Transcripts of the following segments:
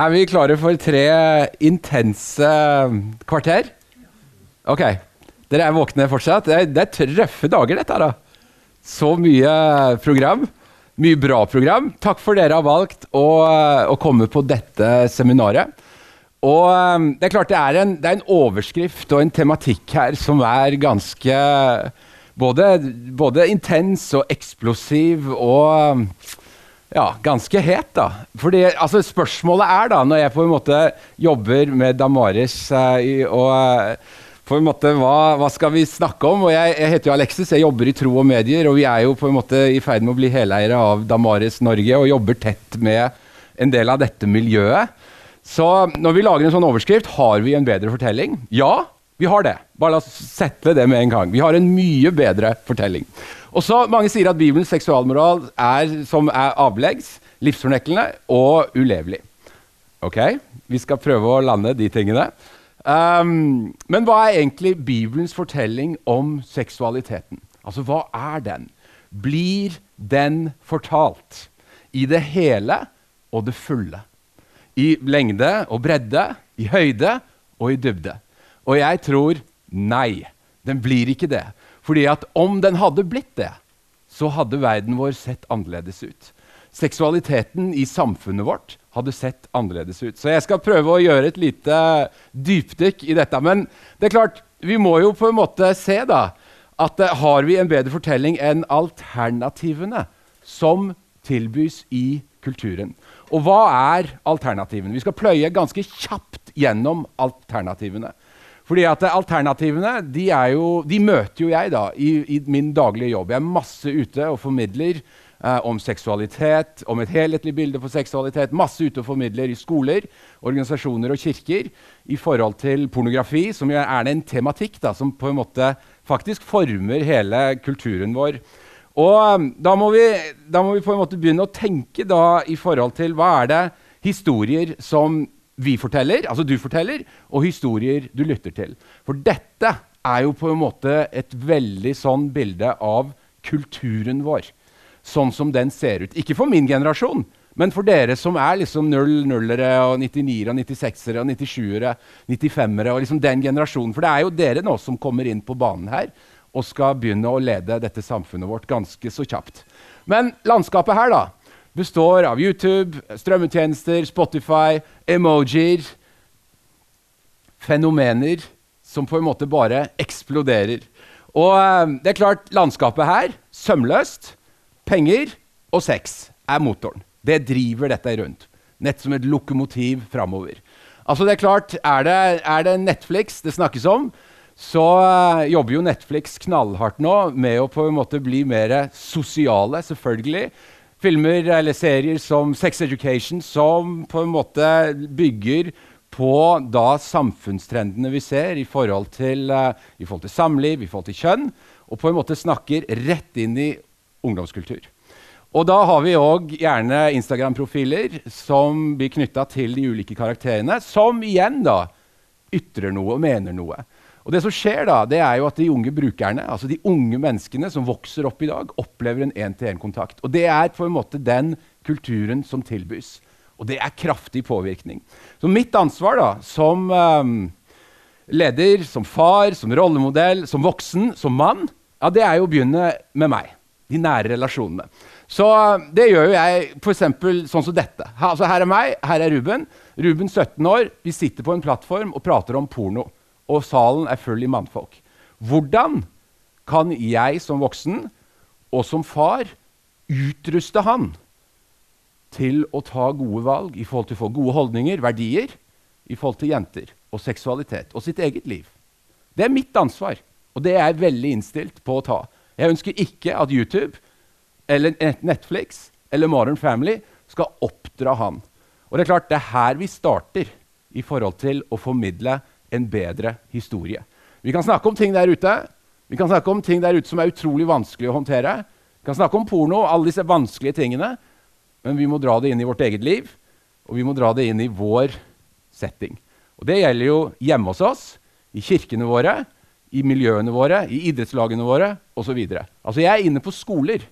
Er vi klare for tre intense kvarter? Ok. Dere er våkne fortsatt? Det er, det er dager, dette. da. Så mye program. Mye bra program. Takk for dere har valgt å, å komme på dette seminaret. Og um, Det er klart det er, en, det er, en, overskrift og en tematikk her som er ganske både, både intens og eksplosiv og um, ja, ganske het, da. Fordi, altså, spørsmålet er, da, når jeg på en måte jobber med Damaris uh, og uh, på en måte, hva, hva, skal vi snakke om? Og jeg, jeg, heter jo Alexis, jeg jobber i Tro og Medier, og vi er jo på en måte i ferd med å bli heleiere av Damaris Norge og jobber tett med en del av dette miljøet. Så når vi lager en sånn overskrift, har vi en bedre fortelling? Ja, vi har det. Bare la oss sette det med en gang. Vi har en mye bedre fortelling. Og så Mange sier at Bibelens seksualmoral er som er avleggs, livsforneklende og ulevelig. Ok, Vi skal prøve å lande de tingene. Um, men hva er egentlig Bibelens fortelling om seksualiteten? Altså, hva er den? Blir den fortalt i det hele og det fulle? I lengde og bredde, i høyde og i dybde? Og jeg tror nei. Den blir ikke det. Fordi at om den hadde blitt det, så hadde verden vår sett annerledes ut. Seksualiteten i samfunnet vårt hadde sett annerledes ut. Så jeg skal prøve å gjøre et lite dypdykk i dette. Men det er klart, vi må jo på en måte se da, at uh, har vi en bedre fortelling enn alternativene som tilbys i kulturen. Og hva er alternativene? Vi skal pløye ganske kjapt gjennom alternativene. Fordi at Alternativene de, jo, de møter jo jeg da i, i, min daglige jobb. Jeg er masse ute og formidler eh, om seksualitet, om et helhetlig bilde for seksualitet. Masse ute og formidler i skoler, organisasjoner og kirker i forhold til pornografi, som er en tematikk da, som på en måte faktisk former hele kulturen vår. Og um, da må, vi, da må vi på en måte begynne å tenke da i forhold til hva er det historier som vi forteller, altså du forteller, og historier du lytter til. For dette er jo på en måte et veldig sånn bilde av kulturen vår. Sånn som den ser ut. Ikke for min generasjon, men for dere som er liksom 0-0-ere og 99-ere og 96-ere og 97-ere, 95-ere og liksom den generasjonen. For det er jo dere nå som kommer inn på banen her og skal begynne å lede dette samfunnet vårt ganske så kjapt. Men landskapet her, da består av YouTube, strømmetjenester, Spotify, emojier Fenomener som på en måte bare eksploderer. Og eh, det er klart, landskapet her, sømløst, penger og sex er motoren. Det driver dette rundt. Nett som et lokomotiv framover. Altså det Er klart, er det, er det Netflix det snakkes om, så uh, jobber jo Netflix knallhardt nå med å på en måte bli mer sosiale, selvfølgelig filmer eller serier som Sex Education, som på en måte bygger på da samfunnstrendene vi ser i forhold, til, uh, i forhold til samliv, i forhold til kjønn, og på en måte snakker rett inn i ungdomskultur. Og da har vi òg gjerne Instagram-profiler som blir knytta til de ulike karakterene, som igjen da ytrer noe og mener noe. Og det som skjer da, det er jo at De unge brukerne, altså de unge menneskene som vokser opp i dag, opplever en én-til-én-kontakt. Og Det er på en måte den kulturen som tilbys. Og det er kraftig påvirkning. Så mitt ansvar da, som um, leder, som far, som rollemodell, som voksen, som mann, ja, det er jo å begynne med meg. De nære relasjonene. Så det gjør jo jeg f.eks. sånn som dette. Her, altså, her er meg, her er Ruben. Ruben 17 år. Vi sitter på en plattform og prater om porno og salen er full i mannfolk. Hvordan kan jeg som voksen og som far utruste han til å ta gode valg i forhold til å få gode holdninger, verdier, i forhold til jenter og seksualitet og sitt eget liv? Det er mitt ansvar, og det er jeg veldig innstilt på å ta. Jeg ønsker ikke at YouTube eller Netflix eller Modern Family skal oppdra han. Og Det er klart, det er her vi starter. i forhold til å formidle en bedre historie. Vi kan snakke om ting der ute Vi kan snakke om ting der ute som er utrolig vanskelig å håndtere. Vi kan snakke om porno og alle disse vanskelige tingene. Men vi må dra det inn i vårt eget liv, og vi må dra det inn i vår setting. Og Det gjelder jo hjemme hos oss, i kirkene våre, i miljøene våre, i idrettslagene våre osv. Altså jeg er inne på skoler,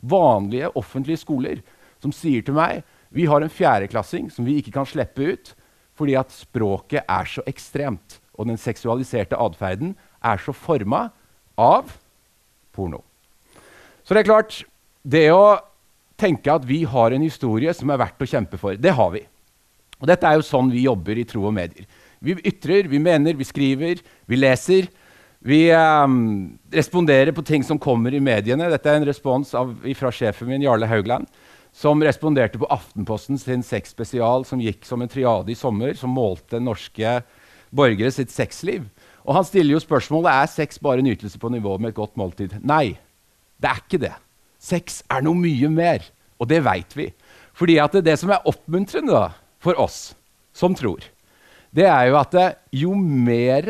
vanlige offentlige skoler, som sier til meg vi har en fjerdeklassing som vi ikke kan slippe ut fordi at språket er så ekstremt, og den seksualiserte atferden er så forma av porno. Så det er klart, det å tenke at vi har en historie som er verdt å kjempe for, det har vi. Og dette er jo sånn vi jobber i Tro og Medier. Vi ytrer, vi mener, vi skriver, vi leser. Vi um, responderer på ting som kommer i mediene. Dette er en respons av, fra sjefen min, Jarle Haugland, som responderte på Aftenposten sin sexspesial som gikk som en triade i sommer, som målte norske borgere sitt sexliv. Og han stiller jo spørsmålet er sex bare nytelse på nivå med et godt måltid. Nei, det er ikke det. Sex er noe mye mer, og det veit vi. Fordi at det, det som er oppmuntrende da, for oss som tror, det er jo at det, jo mer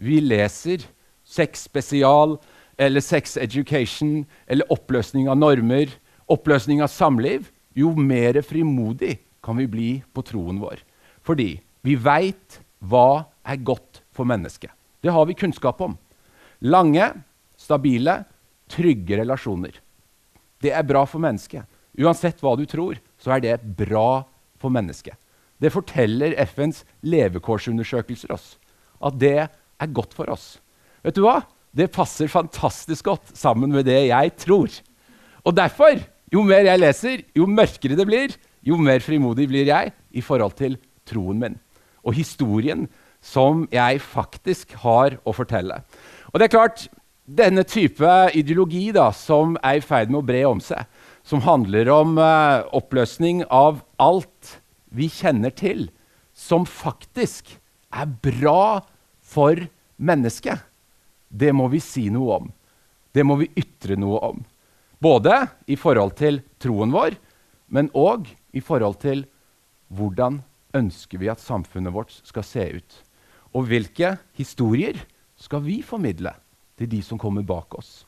vi leser sex spesial eller sex education eller oppløsning av normer, oppløsning av samliv, jo mer frimodig kan vi bli på troen vår. Fordi vi veit hva er godt for mennesket. Det har vi kunnskap om. Lange, stabile, trygge relasjoner. Det er bra for mennesket. Uansett hva du tror, så er det bra for mennesket. Det forteller FNs levekårsundersøkelser oss. At det er godt for oss. Vet du hva? Det passer fantastisk godt sammen med det jeg tror. Og derfor, jo mer jeg leser, jo mørkere det blir, jo mer frimodig blir jeg i forhold til troen min og historien som jeg faktisk har å fortelle. Og det er klart, denne type ideologi da, som er i ferd med å bre om seg, som handler om uh, oppløsning av alt vi kjenner til, som faktisk er bra for mennesket, det må vi si noe om. Det må vi ytre noe om. Både i forhold til troen vår, men òg i forhold til hvordan ønsker vi at samfunnet vårt skal se ut. Og hvilke historier skal vi formidle til de som kommer bak oss?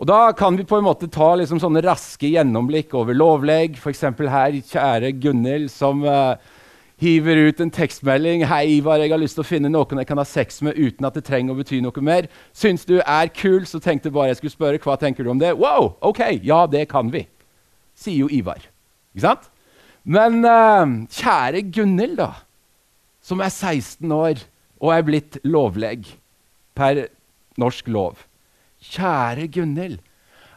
Og Da kan vi på en måte ta liksom sånne raske gjennomblikk over lovlegg. F.eks. her, kjære Gunhild, som uh, hiver ut en tekstmelding. 'Hei, Ivar, jeg har lyst til å finne noen jeg kan ha sex med uten at det trenger å bety noe mer.' 'Syns du er kul, så tenkte bare jeg skulle spørre. Hva tenker du om det?' 'Wow, ok, ja, det kan vi', sier jo Ivar. Ikke sant? Men uh, kjære Gunhild, da, som er 16 år og er blitt lovlegg per norsk lov. Kjære Gunhild,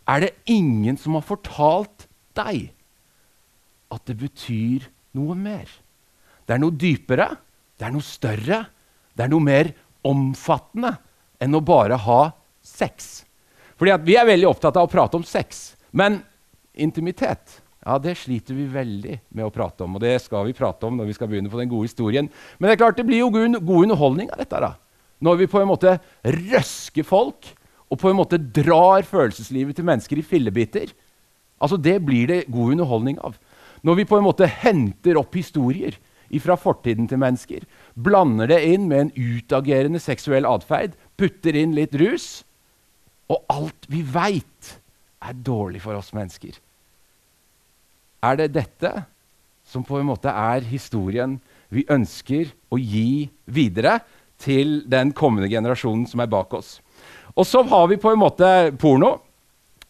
er det ingen som har fortalt deg at det betyr noe mer? Det er noe dypere, det er noe større, det er noe mer omfattende enn å bare ha sex. Fordi Vi er veldig opptatt av å prate om sex, men intimitet ja, det sliter vi veldig med å prate om, og det skal vi prate om når vi skal begynne på den gode historien. Men det er klart det blir jo god, god underholdning av dette. da. Når vi på en måte røsker folk og på en måte drar følelseslivet til mennesker i fillebiter. Altså, Det blir det god underholdning av. Når vi på en måte henter opp historier fra fortiden til mennesker, blander det inn med en utagerende seksuell atferd, putter inn litt rus, og alt vi veit, er dårlig for oss mennesker. Er det dette som på en måte er historien vi ønsker å gi videre til den kommende generasjonen som er bak oss? Og så har vi på en måte porno,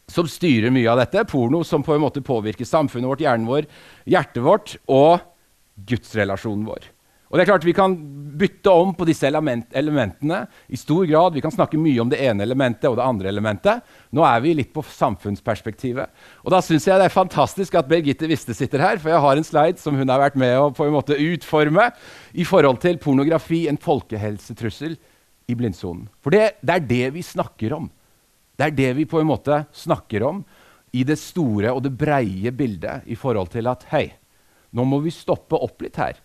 som styrer mye av dette. Porno som på en måte påvirker samfunnet vårt, hjernen vår, hjertet vårt og gudsrelasjonen vår. Og det er klart Vi kan bytte om på disse element, elementene i stor grad. Vi kan snakke mye om det ene elementet og det andre elementet. Nå er vi litt på samfunnsperspektivet. Og Da syns jeg det er fantastisk at Birgitte Wiste sitter her, for jeg har en slide som hun har vært med å på en måte utforme i forhold til pornografi, en folkehelsetrussel i blindsonen. For det, det er det vi snakker om. Det er det vi på en måte snakker om i det store og det breie bildet i forhold til at hei, nå må vi stoppe opp litt her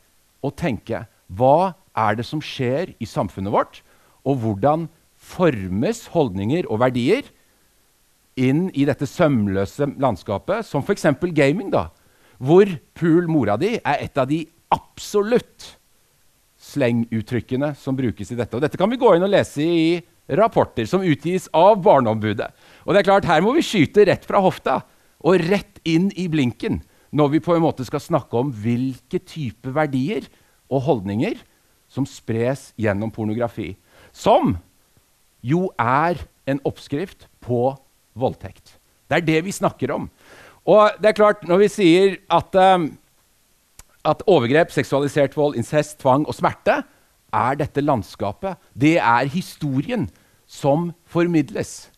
og tenke hva er det som skjer i samfunnet vårt, og hvordan formes holdninger og verdier inn i dette sømløse landskapet, som f.eks. gaming, da, hvor Pool mora di er et av de absolutt slenguttrykkene som brukes i dette. Og dette kan vi gå inn og lese i rapporter som utgis av Barneombudet. Og det er klart, Her må vi skyte rett fra hofta og rett inn i blinken når vi på en måte skal snakke om hvilke type verdier og holdninger som spres gjennom pornografi. Som jo er en oppskrift på voldtekt. Det er det vi snakker om. Og det er klart, når vi sier at, um, at overgrep, seksualisert vold, incest, tvang og smerte er dette landskapet, det er historien som formidles.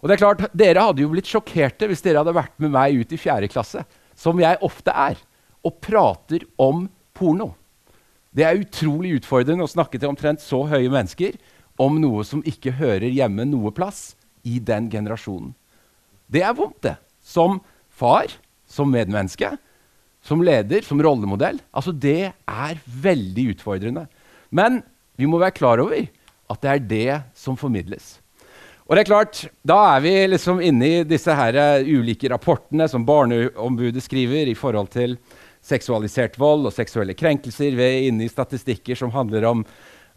Og det er klart, Dere hadde jo blitt sjokkerte hvis dere hadde vært med meg ut i 4. klasse, som jeg ofte er, og prater om porno. Det er utrolig utfordrende å snakke til omtrent så høye mennesker om noe som ikke hører hjemme noe plass i den generasjonen. Det er vondt, det. Som far, som medmenneske, som leder, som rollemodell. Altså, det er veldig utfordrende. Men vi må være klar over at det er det som formidles. Og det er klart, Da er vi liksom inne i disse her uh, ulike rapportene som Barneombudet skriver i forhold til seksualisert vold og seksuelle krenkelser. Vi er inne i statistikker som handler om,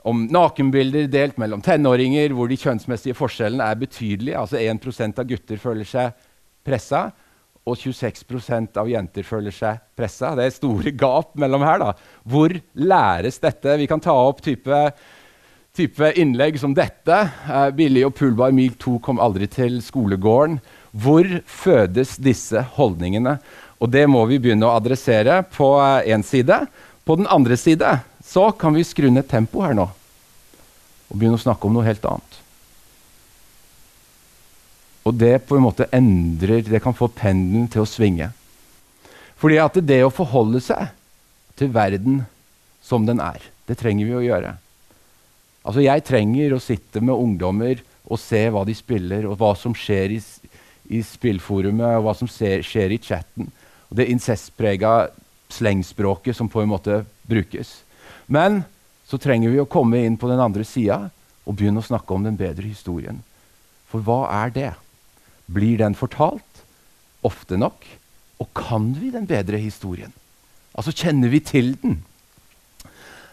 om nakenbilder delt mellom tenåringer, hvor de kjønnsmessige forskjellene er betydelige. Altså 1% av gutter føler seg pressa, og 26% av jenter føler seg pressa. Det er store gap mellom her. da. Hvor læres dette? Vi kan ta opp type, type innlegg som dette. Eh, Billy og Pulbar Mil 2 kom aldri til skolegården. Hvor fødes disse holdningene? Og det må vi begynne å adressere på én eh, side. På den andre side så kan vi skru ned tempoet her nå og begynne å snakke om noe helt annet. Og det på en måte endrer Det kan få pendelen til å svinge. Fordi at det å forholde seg til verden som den er, det trenger vi å gjøre. Altså Jeg trenger å sitte med ungdommer og se hva de spiller, og hva som skjer i, i spillforumet, og hva som ser, skjer i chatten. Og det incestprega slengspråket som på en måte brukes. Men så trenger vi å komme inn på den andre sida og begynne å snakke om den bedre historien. For hva er det? Blir den fortalt ofte nok? Og kan vi den bedre historien? Altså, kjenner vi til den?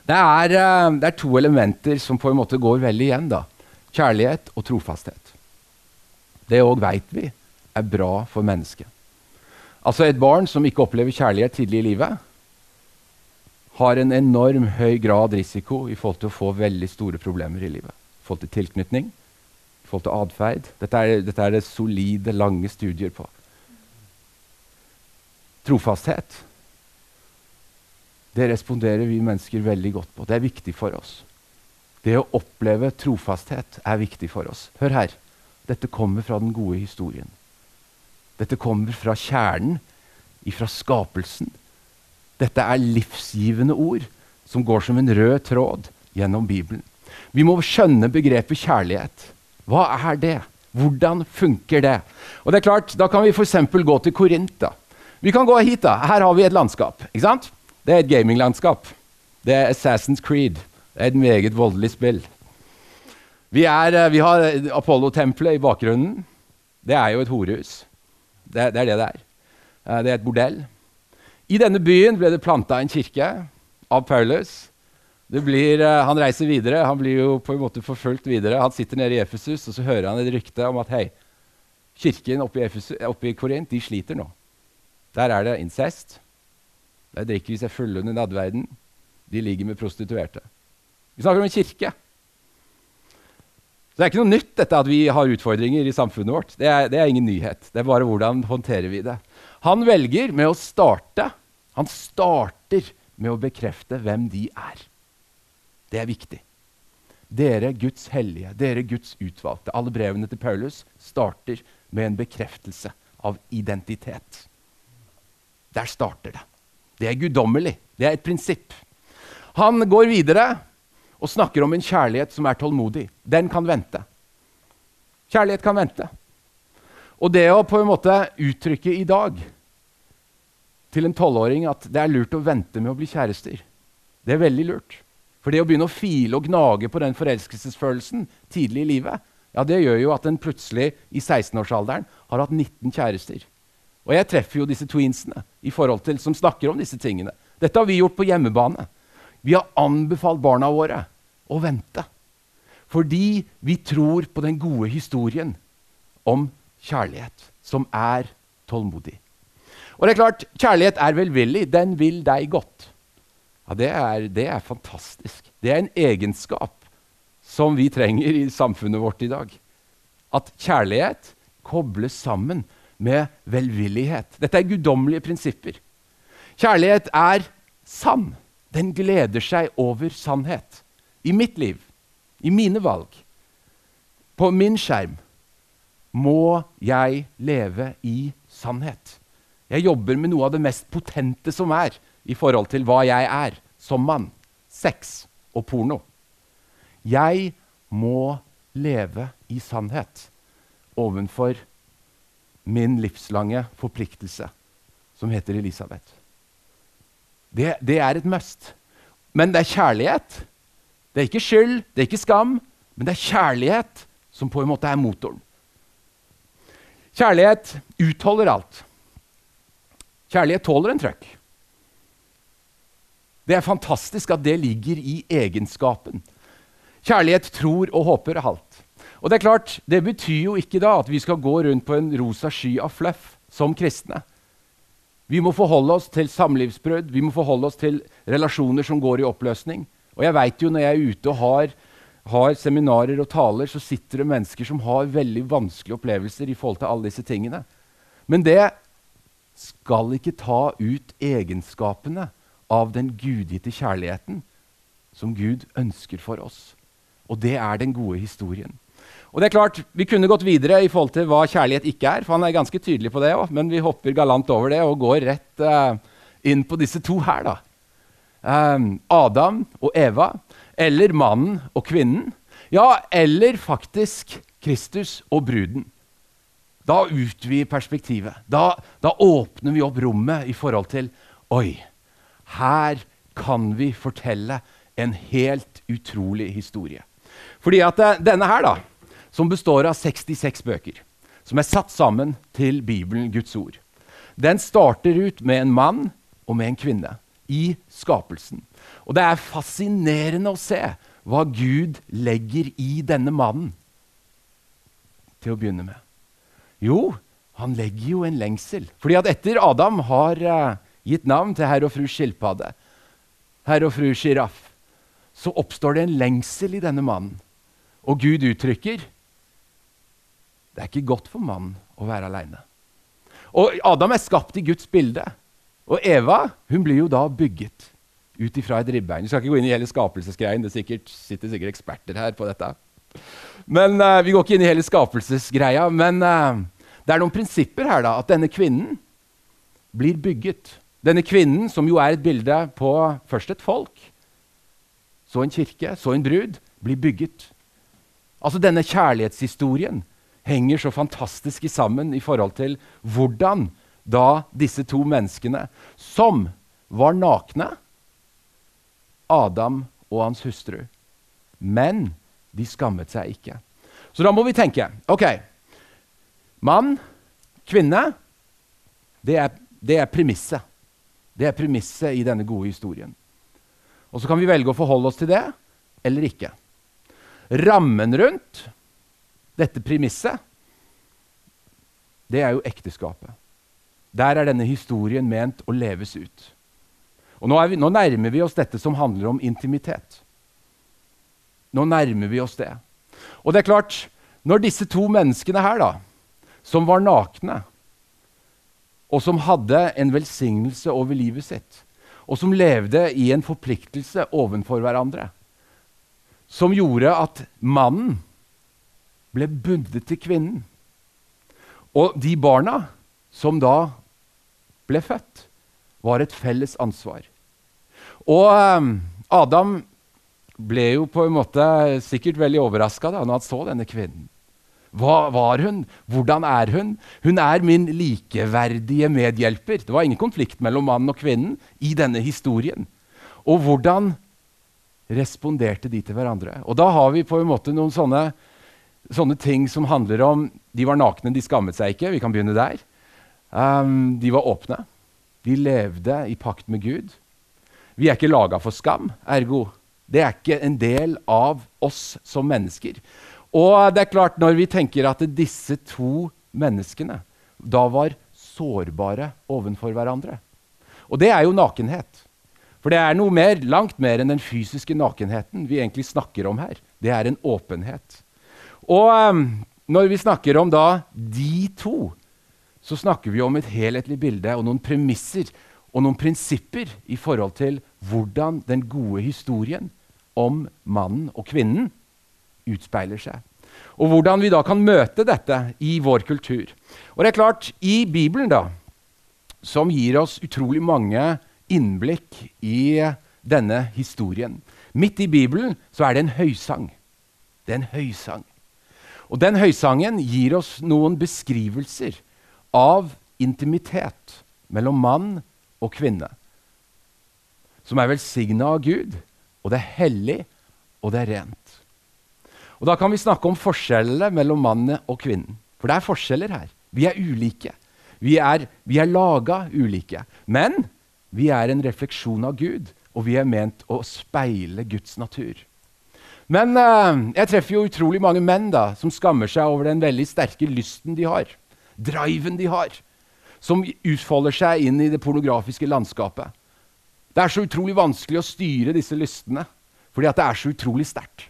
Det er, uh, det er, to elementer som på en måte går veldig igjen. da. Kjærlighet og trofasthet. Det òg veit vi er bra for mennesket. Altså Et barn som ikke opplever kjærlighet tidlig i livet, har en enorm høy grad risiko i forhold til å få veldig store problemer i livet. I forhold til tilknytning, i forhold til atferd. Dette, dette, er det solide, lange studier på. Trofasthet. Det responderer vi mennesker veldig godt på. Det er viktig for oss. Det å oppleve trofasthet er viktig for oss. Hør her. Dette kommer fra den gode historien. Dette kommer fra kjernen, ifra skapelsen. Dette er livsgivende ord som går som en rød tråd gjennom Bibelen. Vi må skjønne begrepet kjærlighet. Hva er det? Hvordan funker det? Og det er klart, Da kan vi f.eks. gå til Korint. Vi kan gå hit. da. Her har vi et landskap. ikke sant? Det er et gaminglandskap. Det er Assassin's Creed. Det er et meget voldelig spill. Vi, er, eh, vi har Apollo-tempelet i bakgrunnen. Det er jo et horehus. Det, det, er det det er. Eh, det er et bordell. I denne byen ble det planta en kirke av Paulus. Blir, han reiser videre. Han blir jo på en måte forfulgt videre. Han sitter nede i Efesus, og så hører han et rykte om at hei, kirken oppe i, Efesus, oppe i Korint de sliter nå. Der er det incest. Der drikker de seg fulle under nadverden. De ligger med prostituerte. Vi snakker om en kirke. Så Det er ikke noe nytt dette at vi har utfordringer i samfunnet vårt. Det er, det er ingen nyhet. Det er bare hvordan håndterer vi det. Han velger med å starte. Han starter med å bekrefte hvem de er. Det er viktig. Dere Guds hellige, dere Guds utvalgte. Alle brevene til Paulus starter med en bekreftelse av identitet. Der starter det. Det er guddommelig. Det er et prinsipp. Han går videre og snakker om en kjærlighet som er tålmodig. Den kan vente. Kjærlighet kan vente. Og det å på en måte uttrykke i dag til en tolvåring at det er lurt å vente med å bli kjærester, det er veldig lurt. For det å begynne å file og gnage på den forelskelsesfølelsen tidlig i livet, ja, det gjør jo at en plutselig i 16-årsalderen har hatt 19 kjærester. Og jeg treffer jo disse tweensene i forhold til, som snakker om disse tingene. Dette har vi gjort på hjemmebane. Vi har anbefalt barna våre å vente. Fordi vi tror på den gode historien om kjærlighet, som er tålmodig. Og det er klart, Kjærlighet er velvillig. Den vil deg godt. Ja, det er, det er fantastisk. Det er en egenskap som vi trenger i samfunnet vårt i dag. At kjærlighet kobles sammen med velvillighet. Dette er guddommelige prinsipper. Kjærlighet er sann. Den gleder seg over sannhet. I mitt liv, i mine valg, på min skjerm, må jeg leve i sannhet. Jeg jobber med noe av det mest potente som er i forhold til hva jeg er som mann. Sex og porno. Jeg må leve i sannhet ovenfor min livslange forpliktelse, som heter Elisabeth. Det, det, er et must. Men det er kjærlighet. Det er ikke skyld, det er ikke skam, men det er kjærlighet som på en måte er motoren. Kjærlighet utholder alt. Kjærlighet tåler en trøkk. Det er fantastisk at det ligger i egenskapen. Kjærlighet tror og håper alt. Og Det er klart, det betyr jo ikke da at vi skal gå rundt på en rosa sky av fluff som kristne. Vi må forholde oss til samlivsbrudd, vi må forholde oss til relasjoner som går i oppløsning. Og jeg vet jo Når jeg er ute og har, har seminarer og taler, så sitter det mennesker som har veldig vanskelige opplevelser i forhold til alle disse tingene. Men det skal ikke ta ut egenskapene av den gudgitte kjærligheten som Gud ønsker for oss. Og det er den gode historien. Og det er klart, Vi kunne gått videre i forhold til hva kjærlighet ikke er, for han er ganske tydelig på det også, men vi hopper galant over det og går rett uh, inn på disse to her. da. Um, Adam og Eva, eller mannen og kvinnen. Ja, eller faktisk Kristus og bruden. Da utvider perspektivet. Da, da åpner vi opp rommet i forhold til Oi, her kan vi fortelle en helt utrolig historie. Fordi at uh, denne her, da som består av 66 bøker, som er satt sammen til Bibelen, Guds ord. Den starter ut med en mann og med en kvinne i skapelsen. Og det er fascinerende å se hva Gud legger i denne mannen til å begynne med. Jo, han legger jo en lengsel. Fordi at etter Adam har uh, gitt navn til herr og fru skilpadde, herr og fru sjiraff, så oppstår det en lengsel i denne mannen. Og Gud uttrykker det er ikke godt for mannen å være aleine. Og Adam er skapt i Guds bilde. Og Eva hun blir jo da bygget ut ifra et ribbein. Vi skal ikke gå inn i hele skapelsesgreien. Det sikkert, sitter sikkert eksperter her på dette. Men uh, Vi går ikke inn i hele skapelsesgreia. Men uh, det er noen prinsipper her. da, At denne kvinnen blir bygget. Denne kvinnen, som jo er et bilde på først et folk, så en kirke, så en brud, blir bygget. Altså denne kjærlighetshistorien henger så fantastisk sammen i forhold til hvordan da disse to menneskene, som var nakne, Adam og hans hustru, men de skammet seg ikke. Så da må vi tenke OK. Mann, kvinne, det er, det er premisset. Det er premisset i denne gode historien. Og så kan vi velge å forholde oss til det eller ikke. Rammen rundt dette premisset, det er jo ekteskapet. Der er denne historien ment å leves ut. Og nå, vi, nå, nærmer vi oss dette som handler om intimitet. Nå nærmer vi oss det. Og det er klart, når disse to menneskene her, da, som var nakne, og som hadde en velsignelse over livet sitt, og som levde i en forpliktelse overfor hverandre, som gjorde at mannen ble bundet til kvinnen. Og de barna som da ble født, var et felles ansvar. Og um, Adam ble jo på en måte sikkert veldig overraska når han så denne kvinnen. Hva var hun? Hvordan er hun? Hun er min likeverdige medhjelper. Det var ingen konflikt mellom mannen og kvinnen i denne historien. Og hvordan responderte de til hverandre? Og da har vi på en måte noen sånne sånne ting som handler om De var nakne, de skammet seg ikke. Vi kan begynne der. Um, de var åpne. De levde i pakt med Gud. Vi er ikke laga for skam, ergo. Det er ikke en del av oss som mennesker. Og det er klart, når vi tenker at disse to menneskene da var sårbare overfor hverandre Og det er jo nakenhet. For det er noe mer, langt mer enn den fysiske nakenheten vi egentlig snakker om her. Det er en åpenhet. Og um, når vi snakker om da de to, så snakker vi om et helhetlig bilde og noen premisser og noen prinsipper i forhold til hvordan den gode historien om mannen og kvinnen utspeiler seg. Og hvordan vi da kan møte dette i vår kultur. Og det er klart, i Bibelen, da, som gir oss utrolig mange innblikk i denne historien Midt i Bibelen så er det en høysang. Det er en høysang. Og den høysangen gir oss noen beskrivelser av intimitet mellom mann og kvinne. Som er velsigna av Gud, og det er hellig, og det er rent. Og Da kan vi snakke om forskjellene mellom mannen og kvinnen. For det er forskjeller her. Vi er ulike. Vi er, vi er laga ulike. Men vi er en refleksjon av Gud, og vi er ment å speile Guds natur. Men uh, jeg treffer jo utrolig mange menn da, som skammer seg over den veldig sterke lysten de har. Driven de har. Som utfolder seg inn i det pornografiske landskapet. Det er så utrolig vanskelig å styre disse lystene fordi at det er så utrolig sterkt.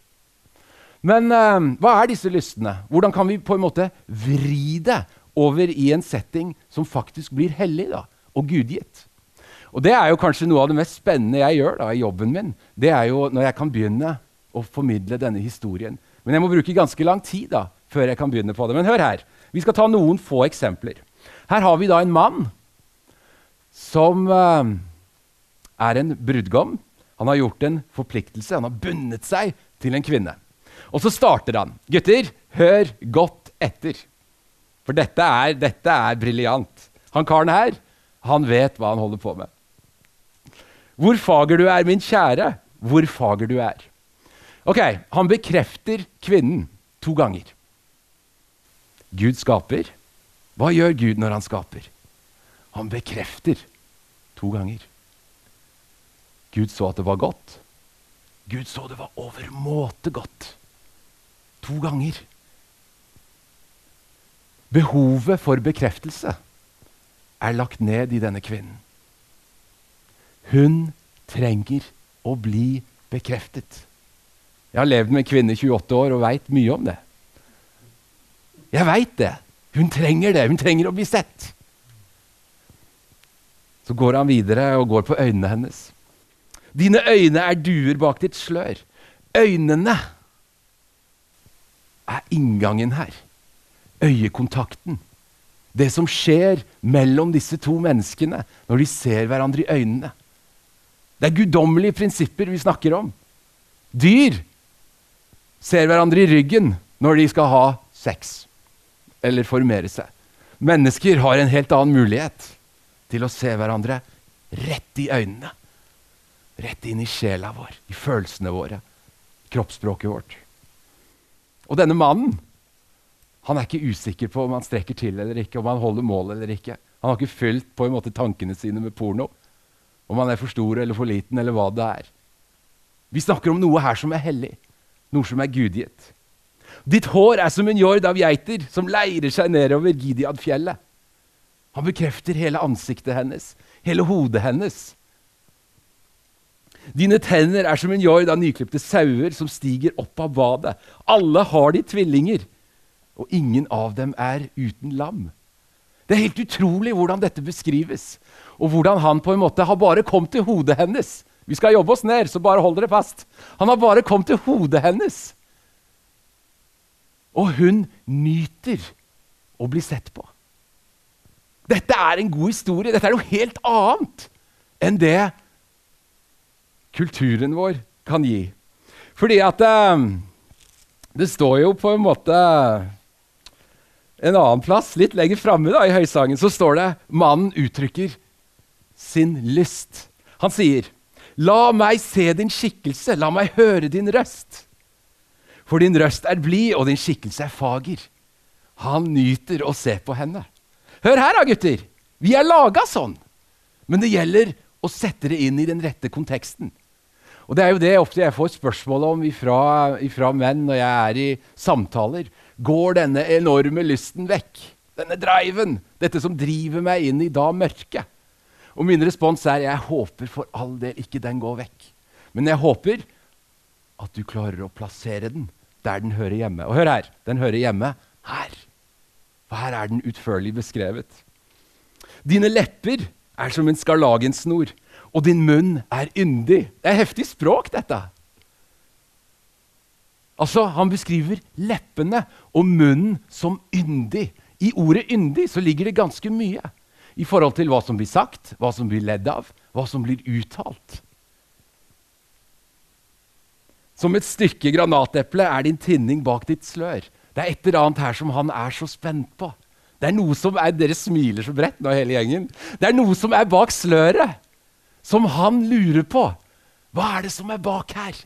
Men uh, hva er disse lystene? Hvordan kan vi på en måte vri det over i en setting som faktisk blir hellig da, og gudgitt? Og Det er jo kanskje noe av det mest spennende jeg gjør da, i jobben min. Det er jo når jeg kan begynne å formidle denne historien. Men jeg må bruke ganske lang tid da, før jeg kan begynne på det. Men hør her. Vi skal ta noen få eksempler. Her har vi da en mann som uh, er en brudgom. Han har gjort en forpliktelse. Han har bundet seg til en kvinne. Og så starter han. Gutter, hør godt etter. For dette er, dette er briljant. Han karen her, han vet hva han holder på med. Hvor fager du er, min kjære, hvor fager du er. Ok, Han bekrefter kvinnen to ganger. Gud skaper. Hva gjør Gud når han skaper? Han bekrefter to ganger. Gud så at det var godt. Gud så det var overmåte godt. To ganger. Behovet for bekreftelse er lagt ned i denne kvinnen. Hun trenger å bli bekreftet. Jeg har levd med en kvinne i 28 år og veit mye om det. Jeg veit det. Hun trenger det. Hun trenger å bli sett. Så går han videre og går på øynene hennes. Dine øyne er duer bak ditt slør. Øynene er inngangen her. Øyekontakten. Det som skjer mellom disse to menneskene når de ser hverandre i øynene. Det er guddommelige prinsipper vi snakker om. Dyr ser hverandre i ryggen når de skal ha sex eller formere seg. Mennesker har en helt annen mulighet til å se hverandre rett i øynene. Rett inn i sjela vår, i følelsene våre, kroppsspråket vårt. Og denne mannen han er ikke usikker på om han strekker til eller ikke, om han holder mål eller ikke. Han har ikke fylt på en måte tankene sine med porno. Om han er for stor eller for liten, eller hva det er. Vi snakker om noe her som er hellig noe som er gudgitt. Ditt hår er som en jord av geiter som leirer seg nedover Gideadfjellet. Han bekrefter hele ansiktet hennes, hele hodet hennes. Dine tenner er som en jord av nyklipte sauer som stiger opp av badet. Alle har de tvillinger, og ingen av dem er uten lam. Det er helt utrolig hvordan dette beskrives, og hvordan han på en måte har bare kommet til hodet hennes vi skal jobbe oss ned, så bare hold dere fast. Han har bare kommet til hodet hennes. Og hun nyter å bli sett på. Dette er en god historie. Dette er noe helt annet enn det kulturen vår kan gi. Fordi at eh, det står jo på en måte en annen plass, litt lenger framme i høysangen, så står det mannen uttrykker sin lyst. Han sier La meg se din skikkelse, la meg høre din røst. For din røst er blid, og din skikkelse er fager. Han nyter å se på henne. Hør her, da, gutter. Vi er laga sånn. Men det gjelder å sette det inn i den rette konteksten. Og Det er jo det ofte jeg får spørsmål om ifra, ifra menn når jeg er i samtaler. Går denne enorme lysten vekk? Denne driven? Dette som driver meg inn i da mørket? Og min respons er jeg håper for all del ikke den går vekk. Men jeg håper at du klarer å plassere den der den hører hjemme. Og hør her, den hører hjemme her. For her er den utførlig beskrevet. Dine lepper er som en skarlagensnor, og din munn er yndig. Det er heftig språk, dette. Altså, Han beskriver leppene og munnen som yndig. I ordet 'yndig' så ligger det ganske mye i forhold til hva som blir sagt, hva som blir ledd av, hva som blir uttalt. Som et stykke granateple er din tinning bak ditt slør. Det er et eller annet her som han er så spent på. Det er noe som er, Dere smiler så bredt nå, hele gjengen. Det er noe som er bak sløret, som han lurer på. Hva er det som er bak her?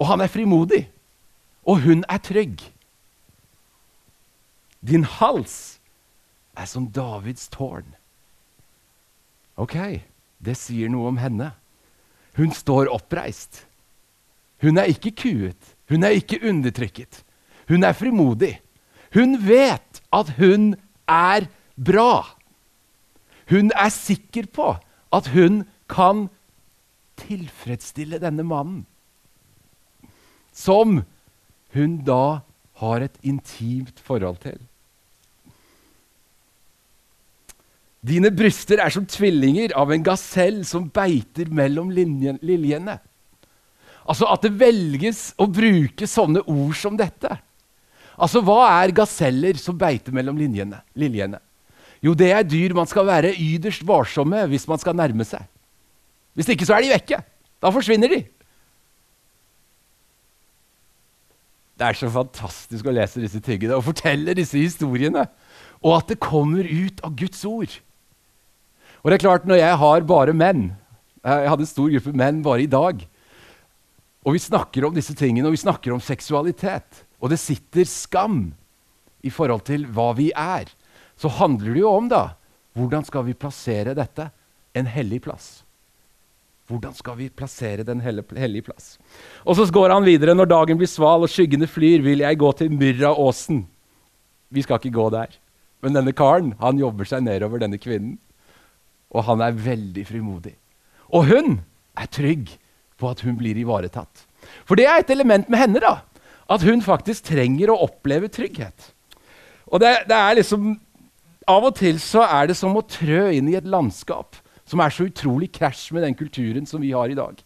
Og han er frimodig, og hun er trygg. Din hals er som Davids tårn. Ok, det sier noe om henne. Hun står oppreist. Hun er ikke kuet. Hun er ikke undertrykket. Hun er frimodig. Hun vet at hun er bra. Hun er sikker på at hun kan tilfredsstille denne mannen. Som hun da har et intimt forhold til. Dine bryster er som tvillinger av en gasell som beiter mellom liljene. Altså At det velges å bruke sånne ord som dette. Altså, Hva er gaseller som beiter mellom linjene, liljene? Jo, det er dyr man skal være yderst varsomme hvis man skal nærme seg. Hvis ikke så er de vekke. Da forsvinner de. Det er så fantastisk å lese disse tingene og fortelle disse historiene. Og at det kommer ut av Guds ord. Og det er klart, når jeg har bare menn Jeg hadde en stor gruppe menn bare i dag. Og vi snakker om disse tingene, og vi snakker om seksualitet. Og det sitter skam i forhold til hva vi er. Så handler det jo om da, hvordan skal vi plassere dette? En hellig plass. Hvordan skal vi plassere den hellige plass? Og så går han videre. Når dagen blir sval og skyggene flyr, vil jeg gå til Myrraåsen. Vi skal ikke gå der. Men denne karen han jobber seg nedover denne kvinnen. Og han er veldig frimodig. Og hun er trygg på at hun blir ivaretatt. For det er et element med henne. da, At hun faktisk trenger å oppleve trygghet. Og det, det er liksom, Av og til så er det som å trø inn i et landskap som er så utrolig krasj med den kulturen som vi har i dag.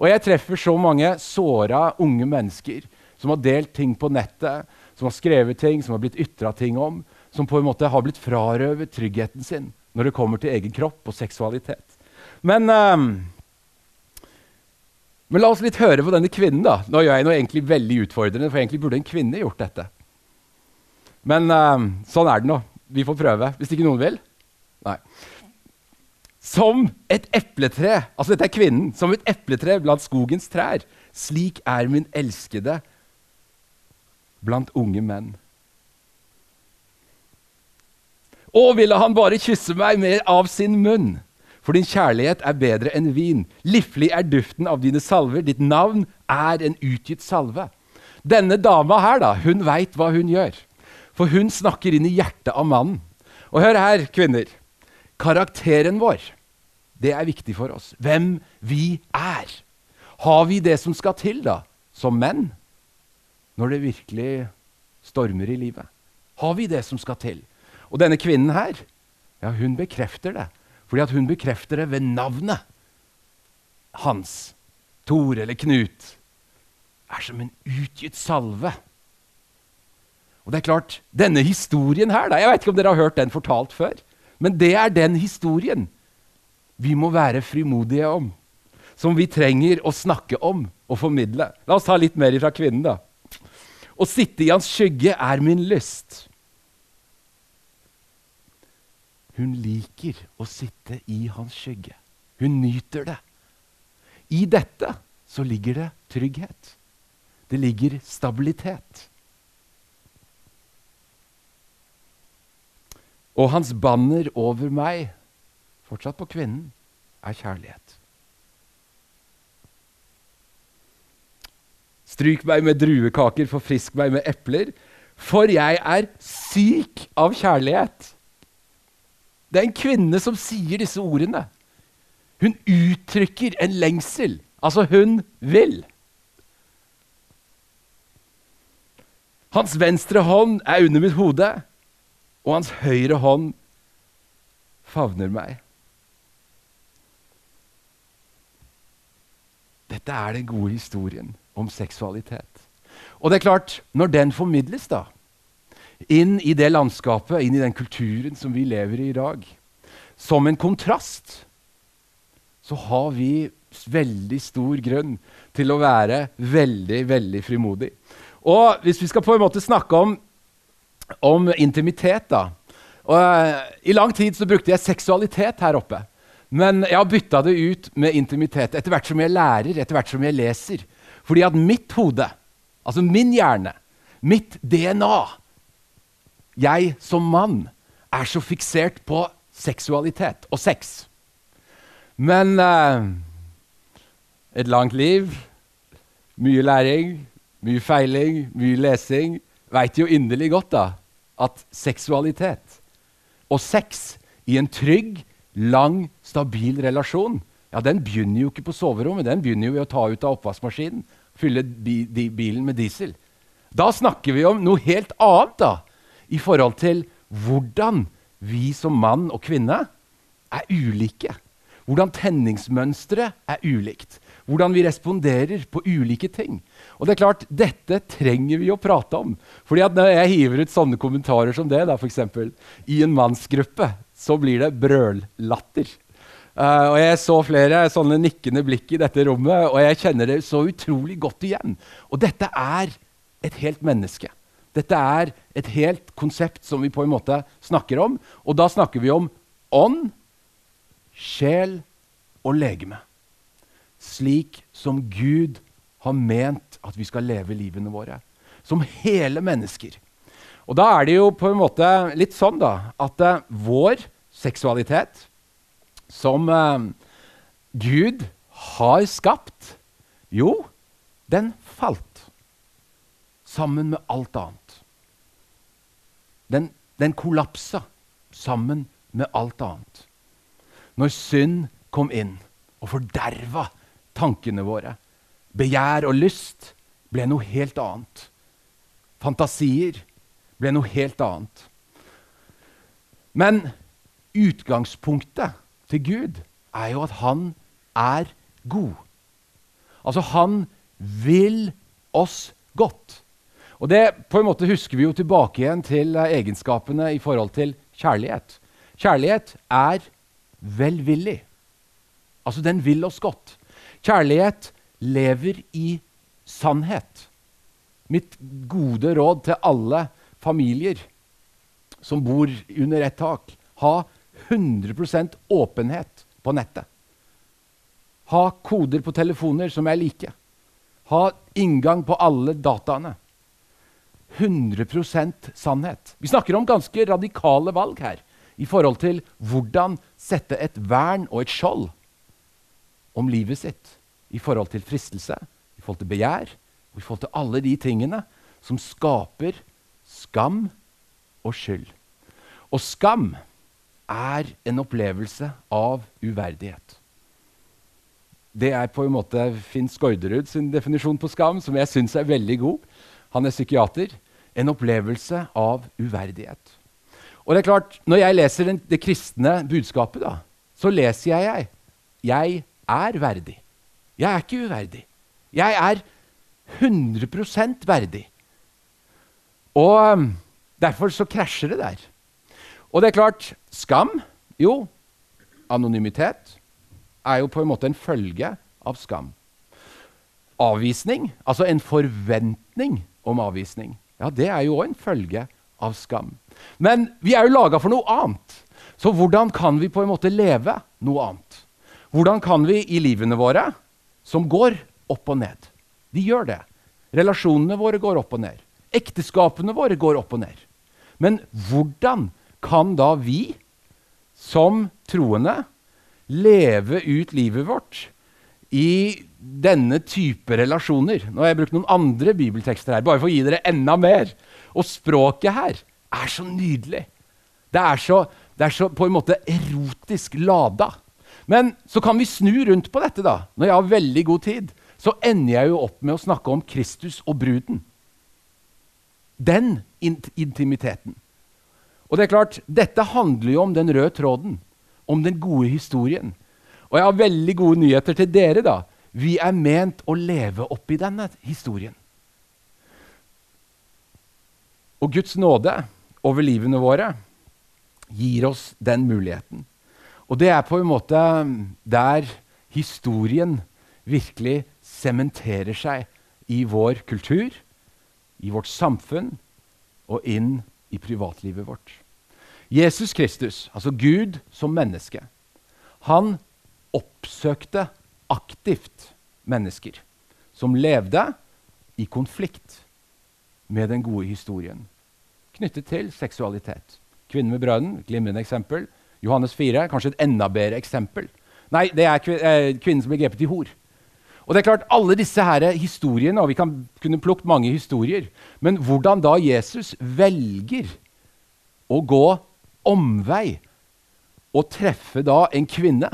Og jeg treffer så mange såra unge mennesker som har delt ting på nettet, som har skrevet ting, som har blitt ytra ting om, som på en måte har blitt frarøvet tryggheten sin når det kommer til egen kropp og seksualitet. Men, um, men la oss litt høre på denne kvinnen. da. Nå gjør jeg noe egentlig veldig utfordrende, for egentlig burde en kvinne gjort dette. Men um, sånn er det nå. Vi får prøve. Hvis ikke noen vil. Nei. Som et epletre altså dette er kvinnen, som et epletre blant skogens trær. Slik er min elskede blant unge menn. Å, ville han bare kysse meg mer av sin munn? For din kjærlighet er bedre enn vin. Liflig er duften av dine salver. Ditt navn er en utgitt salve. Denne dama her, da, hun veit hva hun gjør. For hun snakker inn i hjertet av mannen. Og hør her, kvinner. Karakteren vår, det er viktig for oss. Hvem vi er. Har vi det som skal til, da, som menn? Når det virkelig stormer i livet. Har vi det som skal til? Og denne kvinnen her, ja, hun bekrefter det. Fordi at hun bekrefter det ved navnet hans. Tor eller Knut. Er som en utgitt salve. Og det er klart, denne historien her da, Jeg vet ikke om dere har hørt den fortalt før. Men det er den historien vi må være frimodige om. Som vi trenger å snakke om og formidle. La oss ta litt mer fra kvinnen, da. Å sitte i hans skygge er min lyst. Hun liker å sitte i hans skygge. Hun nyter det. I dette så ligger det trygghet. Det ligger stabilitet. Og hans banner over meg fortsatt på kvinnen, er kjærlighet. Stryk meg med druekaker, forfrisk meg med epler, for jeg er syk av kjærlighet. Det er en kvinne som sier disse ordene. Hun uttrykker en lengsel. Altså, hun vil. Hans venstre hånd er under mitt hode, og hans høyre hånd favner meg. Dette er den gode historien om seksualitet. Og det er klart, når den formidles da, inn i det landskapet, inn i den kulturen som vi lever i i dag, som en kontrast, så har vi veldig stor grunn til å være veldig, veldig frimodig. Og hvis vi skal på en måte snakke om, om intimitet, da og, uh, I lang tid så brukte jeg seksualitet her oppe. Men jeg har bytta det ut med intimitet etter hvert som jeg lærer, etter hvert som jeg leser. Fordi at mitt hode, altså min hjerne, mitt DNA Jeg som mann er så fiksert på seksualitet og sex. Men uh, et langt liv, mye læring, mye feiling, mye lesing, veit jo inderlig godt da, at seksualitet og sex i en trygg, lang, stabil relasjon ja, den begynner jo ikke på soverommet, den begynner jo ved å ta ut av oppvaskmaskinen, fylle bi bilen med diesel. Da snakker vi om noe helt annet da, i forhold til hvordan vi som mann og kvinne er ulike. Hvordan tenningsmønsteret er ulikt. Hvordan vi responderer på ulike ting. Og det er klart, Dette trenger vi å prate om. Fordi at Når jeg hiver ut sånne kommentarer som det da, for eksempel, i en mannsgruppe, så blir det brøllatter. Uh, og Jeg så flere sånne nikkende blikk i dette rommet, og jeg kjenner det så utrolig godt igjen. Og dette er et helt menneske. Dette er et helt konsept som vi på en måte snakker om. Og da snakker vi om ånd, sjel og legeme slik som Gud har ment at vi skal leve livene våre. Som hele mennesker. Og da er det jo på en måte litt sånn da, at uh, vår seksualitet, som uh, Gud har skapt, jo, den falt sammen med alt annet. Den, den kollapsa sammen med alt annet. Når synd kom inn og forderva tankene våre. Begjær og lyst ble noe helt annet. Fantasier ble noe helt annet. Men utgangspunktet til Gud er jo at han er god. Altså, han vil oss godt. Og det på en måte husker vi jo tilbake igjen til egenskapene i forhold til kjærlighet. Kjærlighet er velvillig. Altså, den vil oss godt. Kjærlighet lever i sannhet. Mitt gode råd til alle familier som bor under ett tak ha 100% åpenhet på nettet. Ha koder på telefoner som er like. Ha inngang på alle dataene. 100% sannhet. Vi snakker om ganske radikale valg her i forhold til hvordan sette et vern og et skjold om livet sitt i forhold til fristelse, i forhold til begjær og i forhold til alle de tingene som skaper skam og skyld. Og skam er en opplevelse av uverdighet. Det er på en måte Finn Skårderud sin definisjon på skam, som jeg syns er veldig god. Han er psykiater. En opplevelse av uverdighet. Og det er klart, Når jeg leser den, det kristne budskapet, da, så leser jeg jeg er verdig. Jeg er ikke uverdig. Jeg er 100 verdig. Og um, derfor så krasjer det der. Og det er klart skam Jo, anonymitet er jo på en måte en følge av skam. Avvisning, altså en forventning om avvisning, ja, det er jo òg en følge av skam. Men vi er jo laga for noe annet. Så hvordan kan vi på en måte leve noe annet? Hvordan kan vi i livene våre, som går opp og ned De gjør det. Relasjonene våre går opp og ned. Ekteskapene våre går opp og ned. Men hvordan kan da vi som troende leve ut livet vårt i denne type relasjoner. Nå har jeg brukt noen andre bibeltekster her, bare for å gi dere enda mer. Og språket her er så nydelig. Det er så, det er så på en måte erotisk lada. Men så kan vi snu rundt på dette, da. Når jeg har veldig god tid, så ender jeg jo opp med å snakke om Kristus og bruden. Den int intimiteten. Og det er klart, Dette handler jo om den røde tråden, om den gode historien. Og jeg har veldig gode nyheter til dere. da. Vi er ment å leve oppi denne historien. Og Guds nåde over livene våre gir oss den muligheten. Og det er på en måte der historien virkelig sementerer seg i vår kultur, i vårt samfunn og inn i privatlivet vårt. Jesus Kristus, altså Gud som menneske, han oppsøkte aktivt mennesker som levde i konflikt med den gode historien knyttet til seksualitet. Kvinnen med brønnen, glimrende eksempel. Johannes 4, kanskje et enda bedre eksempel. Nei, det er eh, kvinnen som ble grepet i hor. Og det er klart, Alle disse her historiene, og vi kan kunne plukket mange historier, men hvordan da Jesus velger å gå omvei og treffe da en kvinne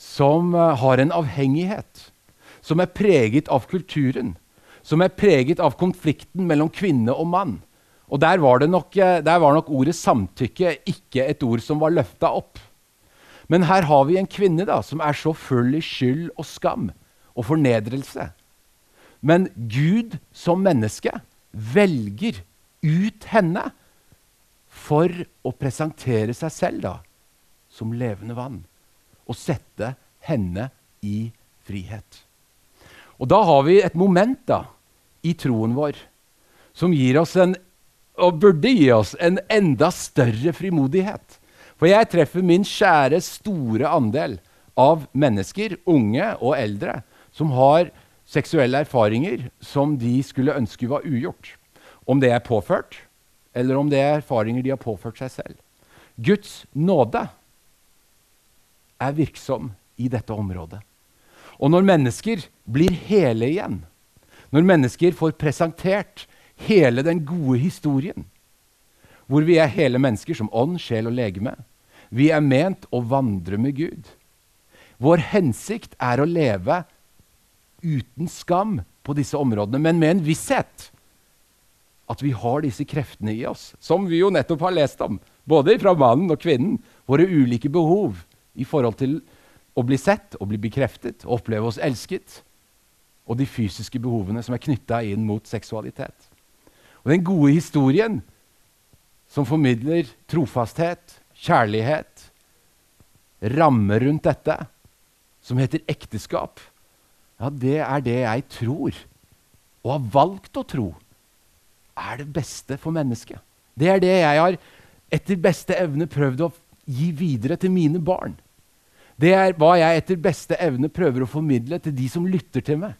som eh, har en avhengighet, som er preget av kulturen, som er preget av konflikten mellom kvinne og mann. Og der var, nok, eh, der var nok ordet samtykke ikke et ord som var løfta opp. Men her har vi en kvinne da, som er så full i skyld og skam og fornedrelse. Men Gud som menneske velger ut henne for å presentere seg selv da, som levende vann. Og sette henne i frihet. Og da har vi et moment da, i troen vår som gir oss en, og burde gi oss en enda større frimodighet. For jeg treffer min kjære, store andel av mennesker, unge og eldre, som har seksuelle erfaringer som de skulle ønske var ugjort. Om det er påført, eller om det er erfaringer de har påført seg selv. Guds nåde er virksom i dette området. Og når mennesker blir hele igjen, når mennesker får presentert hele den gode historien, hvor vi er hele mennesker som ånd, sjel og legeme Vi er ment å vandre med Gud. Vår hensikt er å leve uten skam på disse områdene, men med en visshet at vi har disse kreftene i oss, som vi jo nettopp har lest om, både fra mannen og kvinnen, våre ulike behov i forhold til å bli sett og bli bekreftet, oppleve oss elsket, og de fysiske behovene som er knytta inn mot seksualitet. Og den gode historien som formidler trofasthet, kjærlighet, rammer rundt dette, som heter ekteskap, ja, det er det jeg tror, og har valgt å tro, er det beste for mennesket. Det er det jeg har etter beste evne prøvd å gi videre til mine barn. Det er hva jeg etter beste evne prøver å formidle til de som lytter til meg.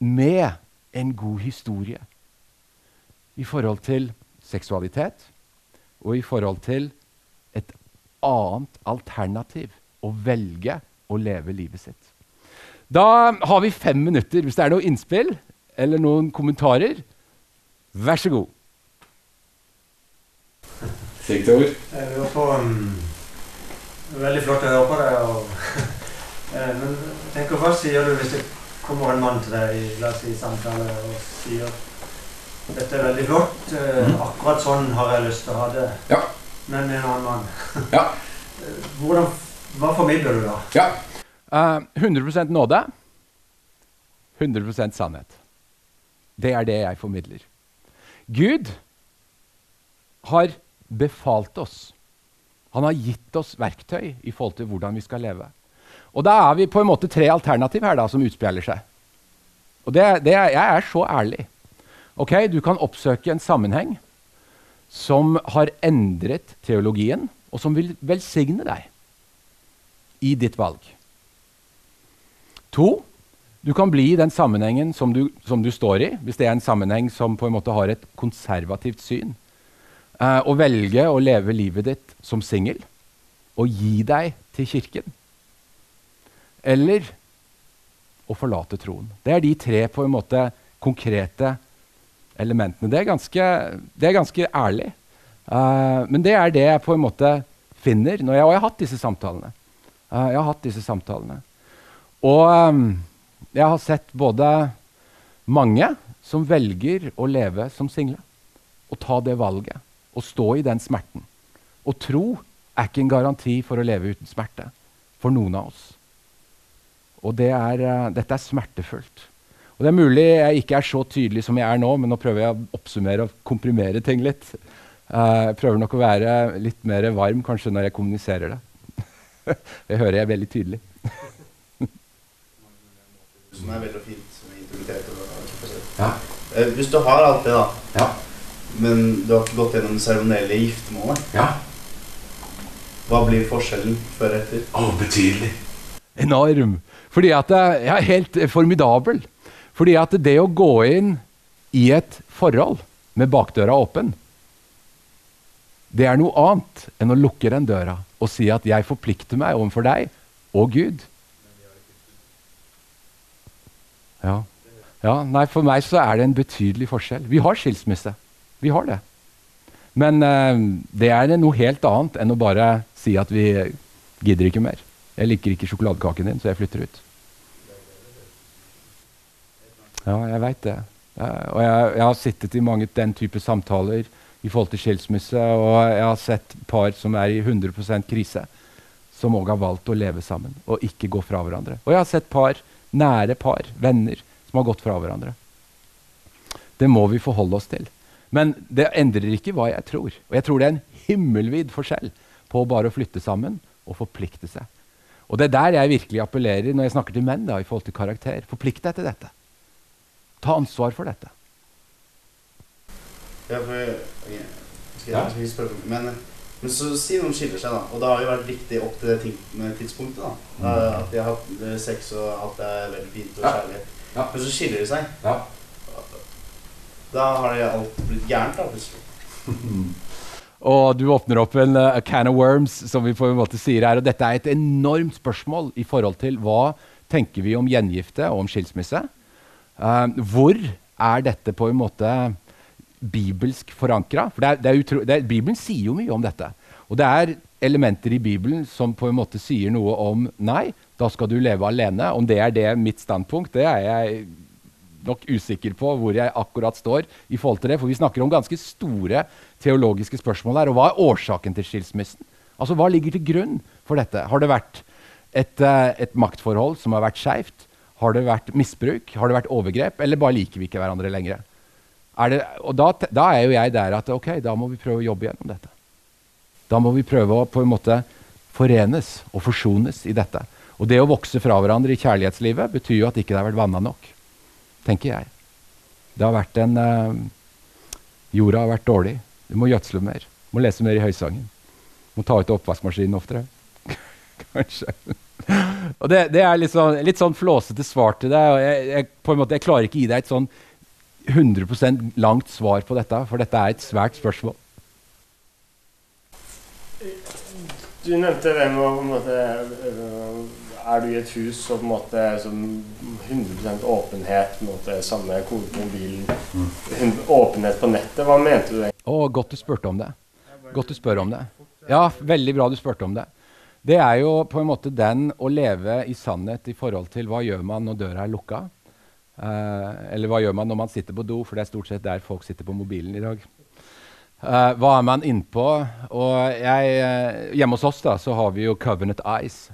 Med en god historie i forhold til seksualitet og i forhold til et annet alternativ å velge å leve livet sitt. Da har vi fem minutter. Hvis det er noe innspill eller noen kommentarer, vær så god. Sikte ord. Jeg lurer på um, Veldig flott å høre på deg. Og, eh, men tenk, hva sier du hvis det kommer en mann til deg i la oss si, samtale og sier dette er veldig flott, mm. akkurat sånn har jeg lyst til å ha det, ja. men med en annen mann. ja. Hvordan, hva formidler du da? Ja. Uh, eh, 100% nåde, 100% sannhet. Det er det jeg formidler. Gud har befalt oss. Han har gitt oss verktøy i forhold til hvordan vi skal leve. Og da er vi på en måte tre alternativ her da, som utspiller seg. Og det, det jeg er så ærlig. Ok, Du kan oppsøke en sammenheng som har endret teologien, og som vil velsigne deg i ditt valg. To, du kan bli i den sammenhengen som du, som du, står i, hvis det er en sammenheng som på en måte har et konservativt syn, uh, å velge å leve livet ditt som singel og gi deg til kirken. Eller å forlate troen. Det er de tre på en måte konkrete elementene. Det er ganske, det er ganske ærlig. Uh, men det er det jeg på en måte finner når jeg, Og jeg har hatt disse samtalene. Uh, jeg har hatt disse samtalene. Og um, jeg har sett både mange som velger å leve som single. Og ta det valget. Og stå i den smerten. Og tro er ikke en garanti for å leve uten smerte for noen av oss. Og det er, uh, dette er smertefullt. Og Det er mulig jeg ikke er så tydelig som jeg er nå, men nå prøver jeg å oppsummere og komprimere ting litt. Uh, jeg prøver nok å være litt mer varm kanskje når jeg kommuniserer det. det hører jeg veldig tydelig. som er veldig fint med intimitet. Og, ja. uh, hvis du har alt det, da, ja. Men du har ikke gått gjennom det seremonielle giftermålet, ja. hva blir forskjellen før og etter? Oh, betydelig. Enorm. Fordi at det er helt formidabel. Fordi at det å gå inn i et forhold med bakdøra åpen, det er noe annet enn å lukke den døra og si at 'jeg forplikter meg overfor deg og Gud'. Ja. ja. Nei, for meg så er det en betydelig forskjell. Vi har skilsmisse. Vi har det. Men eh, det er noe helt annet enn å bare si at vi gidder ikke mer. Jeg liker ikke sjokoladekaken din, så jeg flytter ut. Ja, jeg veit det. og jeg, jeg, har sittet i mange den type samtaler i forhold til skilsmisse, og jeg har sett par som er i 100% krise, som òg har valgt å leve sammen og ikke gå fra hverandre. Og jeg har sett par, nære par, venner, som har gått fra hverandre. Det må vi forholde oss til. Men det endrer ikke hva jeg tror. Og jeg tror det er en himmelvid forskjell på bare å flytte sammen og forplikte seg. Og det er der jeg virkelig appellerer når jeg snakker til menn da, i forhold til karakter. Forplikt deg til dette. Ta ansvar for dette. Ja, for jeg, jeg, jeg, jeg men, men, så si noen skiller seg, da. Og det har jo vært viktig opp til det tidspunktet. da. Mm. At de har hatt eh, sex, og alt er veldig fint og kjærlig. Ja. Men så skiller de seg. Ja. Da har det alt blitt gærent, da, plutselig. Og du åpner opp en uh, can of worms, som vi på en måte sier her. Og dette er et enormt spørsmål i forhold til hva tenker vi om gjengifte og om skilsmisse. Uh, hvor er dette på en måte bibelsk forankra? For det er, det er utro, det er, Bibelen sier jo mye om dette. Og det er elementer i Bibelen som på en måte sier noe om nei, da skal du leve alene. Om det er det mitt standpunkt, det er jeg nok usikker på hvor jeg akkurat står. i forhold til det, For vi snakker om ganske store teologiske spørsmål her. Og hva er årsaken til skilsmissen? Altså, Hva ligger til grunn for dette? Har det vært et, eh, et maktforhold som har vært skeivt? Har det vært misbruk? Har det vært overgrep? Eller bare liker vi ikke hverandre lenger? Er det, og da, da, er jo jeg der at ok, da må vi prøve å jobbe gjennom dette. Da må vi prøve å på en måte forenes og forsones i dette. Og det å vokse fra hverandre i kjærlighetslivet betyr jo at ikke det har vært vanna nok. Tenker jeg. Det har vært en uh, Jorda har vært dårlig. Du må gjødsle mer. Du må lese mer i Høysangen. Du må ta ut oppvaskmaskinen oftere. Kanskje og det, det, er litt sånn, litt sånn, flåsete svar til deg. jeg, jeg, på en måte, jeg klarer ikke gi deg et sånn 100% langt svar på dette, for dette er et svært spørsmål. Du nevnte det med å måte, øh, Er du i et hus som på en måte som 100 åpenhet, på en måte, samme kode på mobilen, åpenhet på nettet, hva mente du? Å, godt du spurte om det. Godt du spør om det. Ja, veldig bra du spurte om det. Det er jo på en måte den å leve i sannhet i forhold til hva gjør man når døra er lukka. Eh, eller hva gjør man når man sitter på do, for det er stort sett der folk sitter på mobilen i dag. Eh, hva er man innpå? Og jeg, uh, hjemme hos oss da, så har vi jo Covenant Eyes,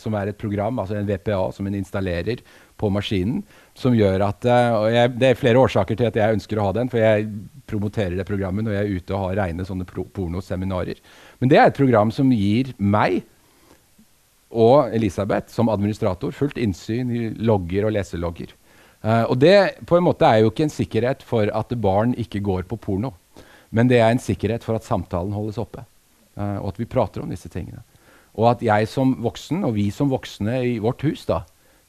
som er et program, altså en VPA som en installerer på maskinen. Som gjør at, og jeg, Det er flere årsaker til at jeg ønsker å ha den. For jeg promoterer det programmet når jeg er ute og har rene sånne pornoseminarer. Men det er et program som gir meg og Elisabeth som administrator fullt innsyn i logger og leselogger. Uh, og det på en måte er jo ikke en sikkerhet for at barn ikke går på porno. Men det er en sikkerhet for at samtalen holdes oppe, uh, og at vi prater om disse tingene. Og at jeg som voksen, og vi som voksne i vårt hus, da,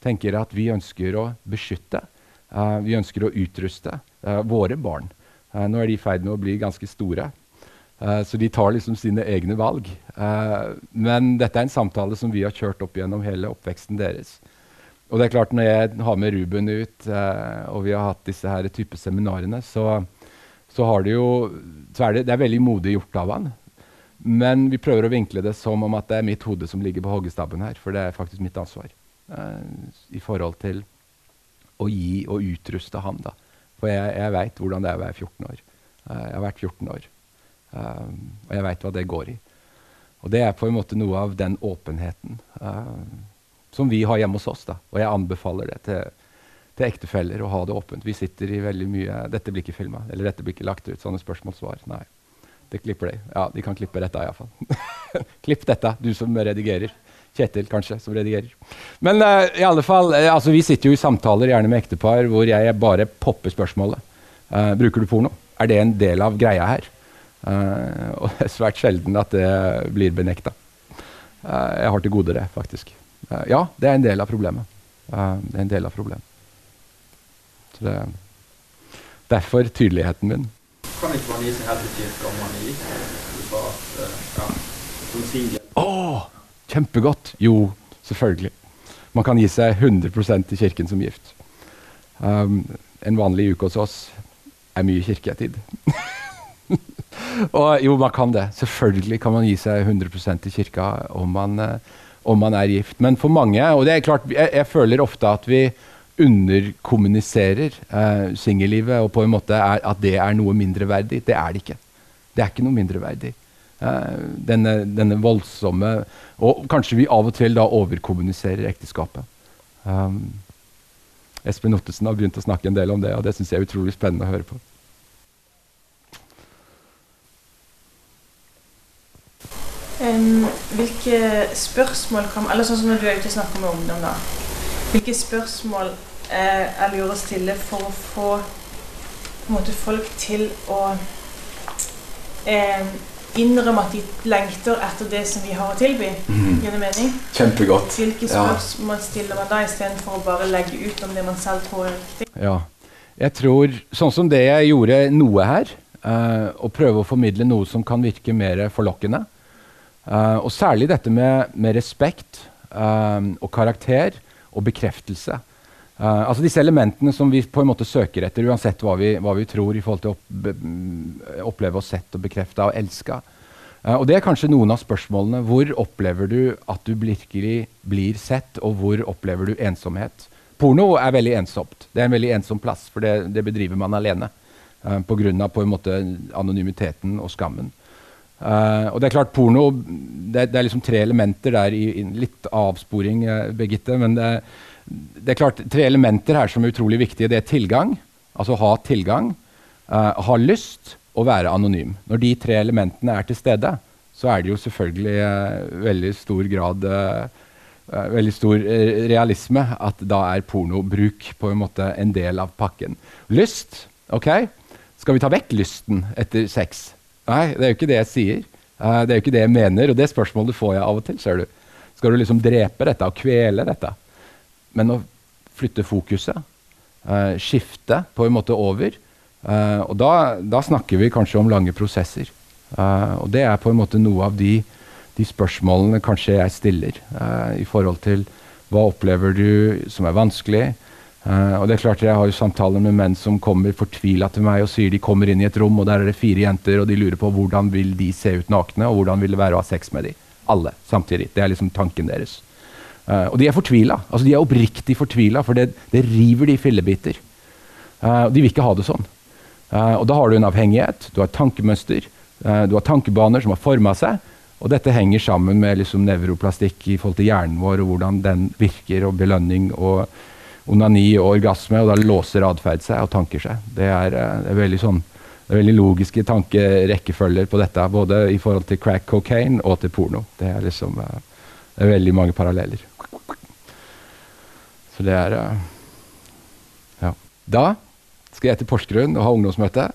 tenker at vi ønsker å beskytte, uh, vi ønsker å utruste våre barn. nå er de i ferd med å bli ganske store. Uh, så de tar liksom sine egne valg. Uh, men dette er en samtale som vi har kjørt opp gjennom hele oppveksten deres. Og det er klart Når jeg har med Ruben ut, uh, og vi har hatt disse her type seminarene, så, så, det jo, så er det, det er veldig modig gjort av han. Men vi prøver å vinkle det som om at det er mitt hode som ligger på hoggestabben her. For det er faktisk mitt ansvar i forhold til å gi og utruste han. da. For jeg, jeg veit hvordan det er å være 14 år. jeg har vært 14 år. Um, og jeg veit hva det går i. Og det er på en måte noe av den åpenheten uh, som vi har hjemme hos oss. da. Og jeg anbefaler det til, til ektefeller å ha det åpent. Vi sitter i veldig mye Dette blir ikke filma, eller dette blir ikke lagt ut. Sånne spørsmål-svar. Nei. Det klipper de. Ja, de kan klippe dette iallfall. Klipp dette, du som redigerer. Kjetil, kanskje, som redigerer. Men uh, i alle fall, uh, altså, vi sitter jo i samtaler gjerne med ektepar hvor jeg bare popper spørsmålet. Uh, bruker du porno? Er det en del av greia her? Og det er svært sjelden at det blir benekta. Jeg har til gode det, faktisk. Ja, det er en del av problemet. det er en del av problemet. Det, derfor tydeligheten min. Kan ikke man gi seg helt til kirka om man er gift? Ja, oh, kjempegodt! Jo, selvfølgelig. Man kan gi seg 100% til kirken som gift. Um, en vanlig uke hos oss er mye kirketid. og jo, man kan det. Selvfølgelig kan man gi seg 100 til kirka om man, uh, om man, er gift. Men for mange, og det er klart, jeg, jeg føler ofte at vi underkommuniserer uh, singellivet, og på en måte er, at det er noe mindreverdig. Det er det ikke. Det er ikke noe mindreverdig. Uh, denne, denne, voldsomme Og kanskje vi av og til da overkommuniserer ekteskapet. Um, Espen Ottesen har begynt å snakke en del om det, og det syns jeg er utrolig spennende å høre på. Um, hvilke spørsmål kan Eller sånn som når du er ute og snakker med ungdom, da. Hvilke spørsmål eh, er lurt å stille for å få måte, folk til å eh, innrømme at de lengter etter det som vi har å tilby? Mm. Gir det mening? Kjempegodt. Hvilke spørsmål ja. stiller man da, istedenfor å bare legge ut om det man selv tror er riktig? Ja. Jeg tror, sånn som det jeg gjorde noe her, eh, å prøve å formidle noe som kan virke mer forlokkende, Eh, og særlig dette med, med respekt eh, og karakter og bekreftelse. Uh, altså disse elementene som vi på en måte søker etter, uansett hva vi, hva vi tror i forhold til å opp, oppleve oss sett og bekrefta og elska. og det er kanskje noen av spørsmålene. Hvor opplever du at du virkelig blir sett, og hvor opplever du ensomhet? Porno er veldig ensomt. Det er en veldig ensom plass, for det, det bedriver man alene. Uh, Pga. anonymiteten og skammen. Uh, og det er klart, porno Det, det er liksom tre elementer der i, i litt avsporing, uh, Birgitte. Men det, det, er klart tre elementer her som er utrolig viktige. Det er tilgang, altså ha tilgang. Uh, ha lyst og være anonym. Når de tre elementene er til stede, så er det jo selvfølgelig veldig stor grad veldig stor realisme at da er pornobruk på en måte en del av pakken. Lyst, OK? Skal vi ta vekk lysten etter sex? Nei, det er jo ikke det jeg sier. Uh, det er jo ikke det jeg mener, og det spørsmålet får jeg av og til. ser du. Skal du liksom drepe dette og kvele dette? Men å flytte fokuset, uh, skifte på en måte over uh, Og da, da, snakker vi kanskje om lange prosesser. og det er på en måte noe av de, de spørsmålene kanskje jeg stiller i forhold til hva opplever du som er vanskelig? Uh, og det er klart Jeg har jo samtaler med menn som kommer fortvila til meg og sier de kommer inn i et rom, og der er det fire jenter, og de lurer på hvordan vil de se ut nakne, og hvordan vil det være å ha sex med dem. Alle samtidig. Det er liksom tanken deres. Uh, og de er fortvila. Altså, de er oppriktig fortvila, for det, det, river de i fillebiter. Uh, de vil ikke ha det sånn. og da har du en avhengighet, du har et tankemønster, du har tankebaner som har forma seg. Og dette henger sammen med liksom nevroplastikk i forhold til hjernen vår, og hvordan den virker, og belønning. og onani og orgasme, og da låser atferd seg og tanker seg. Det er, eh, det er veldig sånn det er veldig logiske tankerekkefølger på dette, både i forhold til crack cocaine og til porno. Det er liksom eh, det er veldig mange paralleller. Så det er eh, Ja. Da skal jeg til Porsgrunn og ha ungdomsmøte.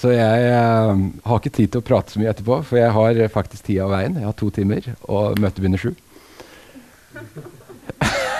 Så jeg uh, har ikke tid til å prate så mye etterpå, for jeg har faktisk tida av veien. Jeg har to timer, og møtet begynner sju.